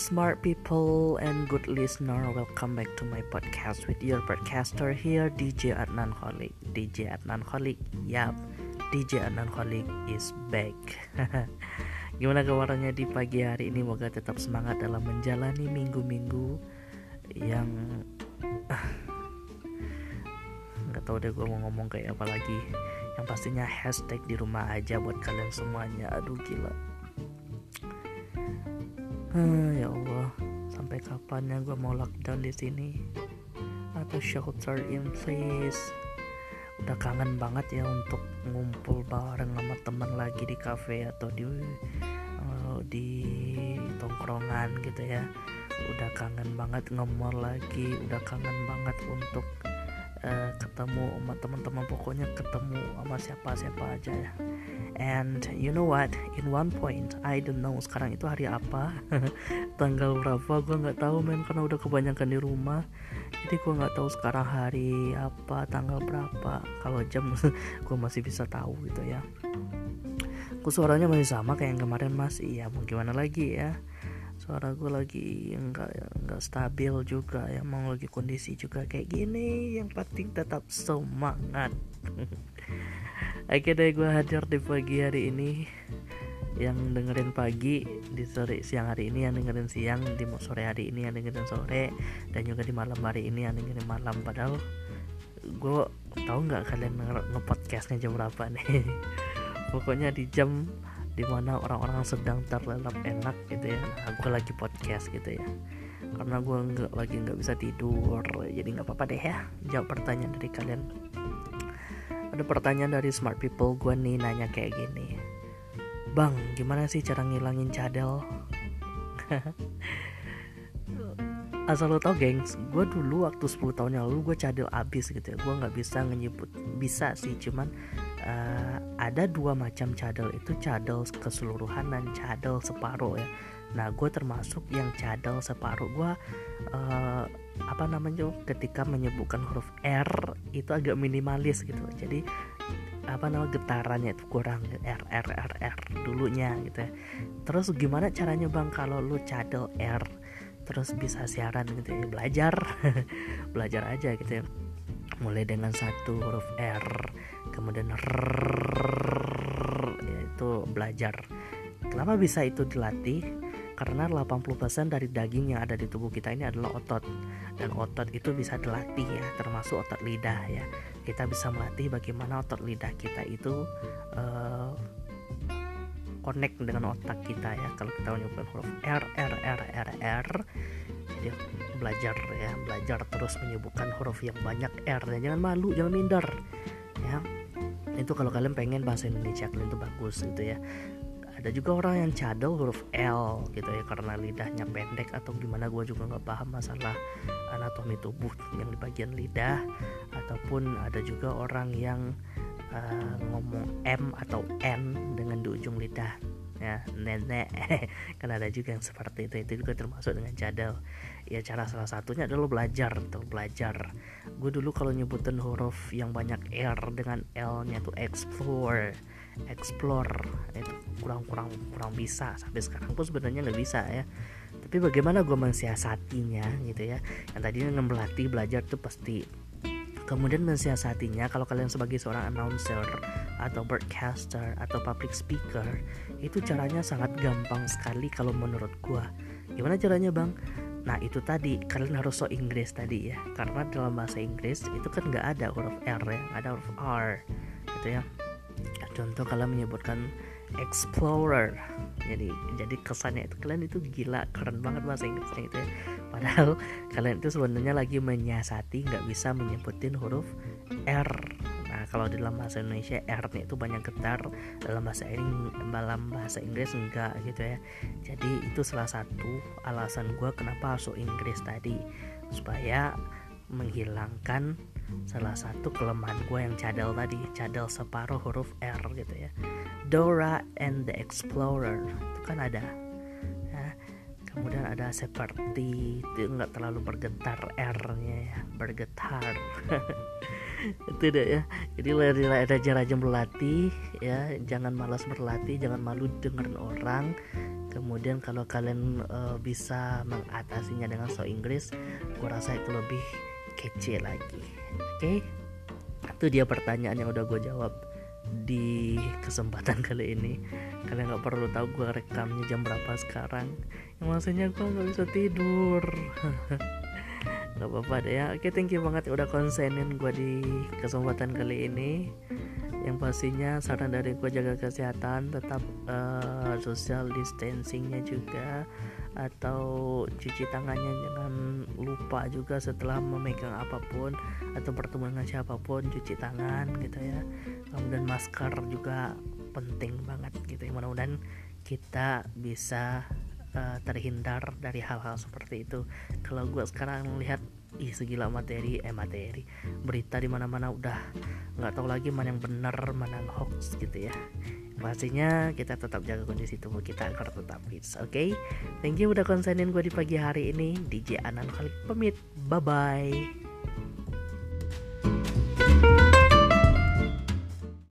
smart people and good listener. Welcome back to my podcast with your podcaster here, DJ Adnan Kholik. DJ Adnan Kholik, yap, DJ Adnan Kholik is back. Gimana kabarnya di pagi hari ini? Moga tetap semangat dalam menjalani minggu-minggu yang nggak tahu deh gue mau ngomong kayak apa lagi. Yang pastinya hashtag di rumah aja buat kalian semuanya. Aduh gila Hmm, ya Allah, sampai kapan ya gue mau lockdown di sini? Atau shelter in place? Udah kangen banget ya untuk ngumpul bareng sama teman lagi di cafe atau di uh, di tongkrongan gitu ya. Udah kangen banget ngemol lagi, udah kangen banget untuk uh, ketemu sama teman-teman pokoknya ketemu sama siapa-siapa aja ya. And you know what? In one point I don't know sekarang itu hari apa tanggal berapa gue nggak tahu men karena udah kebanyakan di rumah. Jadi gue nggak tahu sekarang hari apa tanggal berapa. Kalau jam gue masih bisa tahu gitu ya. Gue suaranya masih sama kayak yang kemarin masih ya mau gimana lagi ya suara gue lagi enggak enggak stabil juga ya mau lagi kondisi juga kayak gini yang penting tetap semangat. Akhirnya gue hadir di pagi hari ini. Yang dengerin pagi di sore siang hari ini yang dengerin siang di sore hari ini yang dengerin sore dan juga di malam hari ini yang dengerin malam. Padahal gue tahu nggak kalian ngepodcastnya jam berapa nih. Pokoknya di jam di mana orang-orang sedang terlelap enak gitu ya. Nah, gue lagi podcast gitu ya. Karena gue nggak lagi nggak bisa tidur jadi nggak apa-apa deh ya. Jawab pertanyaan dari kalian. Ada pertanyaan dari smart people gue nih nanya kayak gini. Bang gimana sih cara ngilangin cadel? Asal lo tau gengs gue dulu waktu 10 tahun yang lalu gue cadel abis gitu ya. Gue nggak bisa menyebut bisa sih cuman uh, ada dua macam cadel. Itu cadel keseluruhan dan cadel separuh ya. Nah gue termasuk yang cadel separuh. Gue uh, apa namanya ketika menyebutkan huruf R itu agak minimalis gitu. Jadi apa nama getarannya itu kurang. R R R R dulunya gitu ya. Terus gimana caranya bang kalau lu cadel R? Terus bisa siaran gitu ya? Belajar. Belajar aja gitu ya mulai dengan satu huruf R kemudian R yaitu belajar. Kenapa bisa itu dilatih? Karena 80% dari daging yang ada di tubuh kita ini adalah otot. Dan otot itu bisa dilatih ya termasuk otot lidah ya. Kita bisa melatih bagaimana otot lidah kita itu uh, connect dengan otak kita ya. Kalau kita menyebutkan huruf R R R R R jadi belajar ya belajar terus menyebutkan huruf yang banyak R dan jangan malu jangan minder ya. Itu kalau kalian pengen bahasa Indonesia kalian itu bagus gitu ya. Ada juga orang yang cadel huruf L gitu ya karena lidahnya pendek atau gimana gue juga nggak paham masalah anatomi tubuh yang di bagian lidah. Ataupun ada juga orang yang uh, ngomong M atau N dengan di ujung lidah nenek kan ada juga yang seperti itu. Itu juga termasuk dengan cadel ya cara salah satunya adalah belajar tuh belajar. Gue dulu kalau nyebutin huruf yang banyak R dengan L nya tuh explore explore. Itu kurang kurang kurang bisa. Sampai sekarang pun sebenarnya nggak bisa ya. Tapi bagaimana gue mensiasatinya gitu ya. Yang tadinya ngemelatih belajar tuh pasti kemudian mensiasatinya kalau kalian sebagai seorang announcer atau broadcaster atau public speaker itu caranya sangat gampang sekali kalau menurut gua. Gimana caranya bang? Nah itu tadi kalian harus so Inggris tadi ya. Karena dalam bahasa Inggris itu kan nggak ada huruf R ya ada huruf R gitu ya. Contoh kalian menyebutkan explorer jadi jadi kesannya itu kalian itu gila keren banget bahasa Inggrisnya itu ya. Padahal kalian itu sebenarnya lagi menyiasati nggak bisa menyebutin huruf R. Nah kalau dalam bahasa Indonesia R nya itu banyak getar dalam bahasa Inggris dalam bahasa Inggris enggak gitu ya. Jadi itu salah satu alasan gue kenapa harus Inggris tadi. Supaya menghilangkan salah satu kelemahan gue yang cadel tadi cadel separuh huruf R gitu ya. Dora and the Explorer itu kan ada. Ya. kemudian ada seperti itu nggak terlalu bergetar R-nya ya bergetar. Itu deh ya. Jadi rajin-rajin berlatih ya jangan malas berlatih jangan malu dengerin orang. Kemudian kalau kalian uh, bisa mengatasinya dengan so Inggris gue rasa itu lebih kece lagi. Oke? Okay? itu dia pertanyaan yang udah gue jawab di kesempatan kali ini. Kalian nggak perlu tahu gue rekamnya jam berapa sekarang. Yang maksudnya gue nggak bisa tidur. Nggak apa-apa deh ya. Oke thank you banget udah konsenin gue di kesempatan kali ini yang pastinya saran dari gue jaga kesehatan tetap uh, social distancingnya juga atau cuci tangannya jangan lupa juga setelah memegang apa pun atau bertemu dengan siapa pun cuci tangan gitu ya. Kemudian masker juga penting banget gitu ya. Mudah-mudahan kita bisa uh, terhindar dari hal-hal seperti itu. Kalau gue sekarang melihat ih segila materi eh materi. Berita di mana-mana udah nggak tahu lagi mana yang benar mana yang hoax gitu ya. Pastinya kita tetap jaga kondisi tubuh kita agar tetap fit oke? Okay? thank you udah konsenin gue di pagi hari ini. DJ Anan Khalid pamit. Bye bye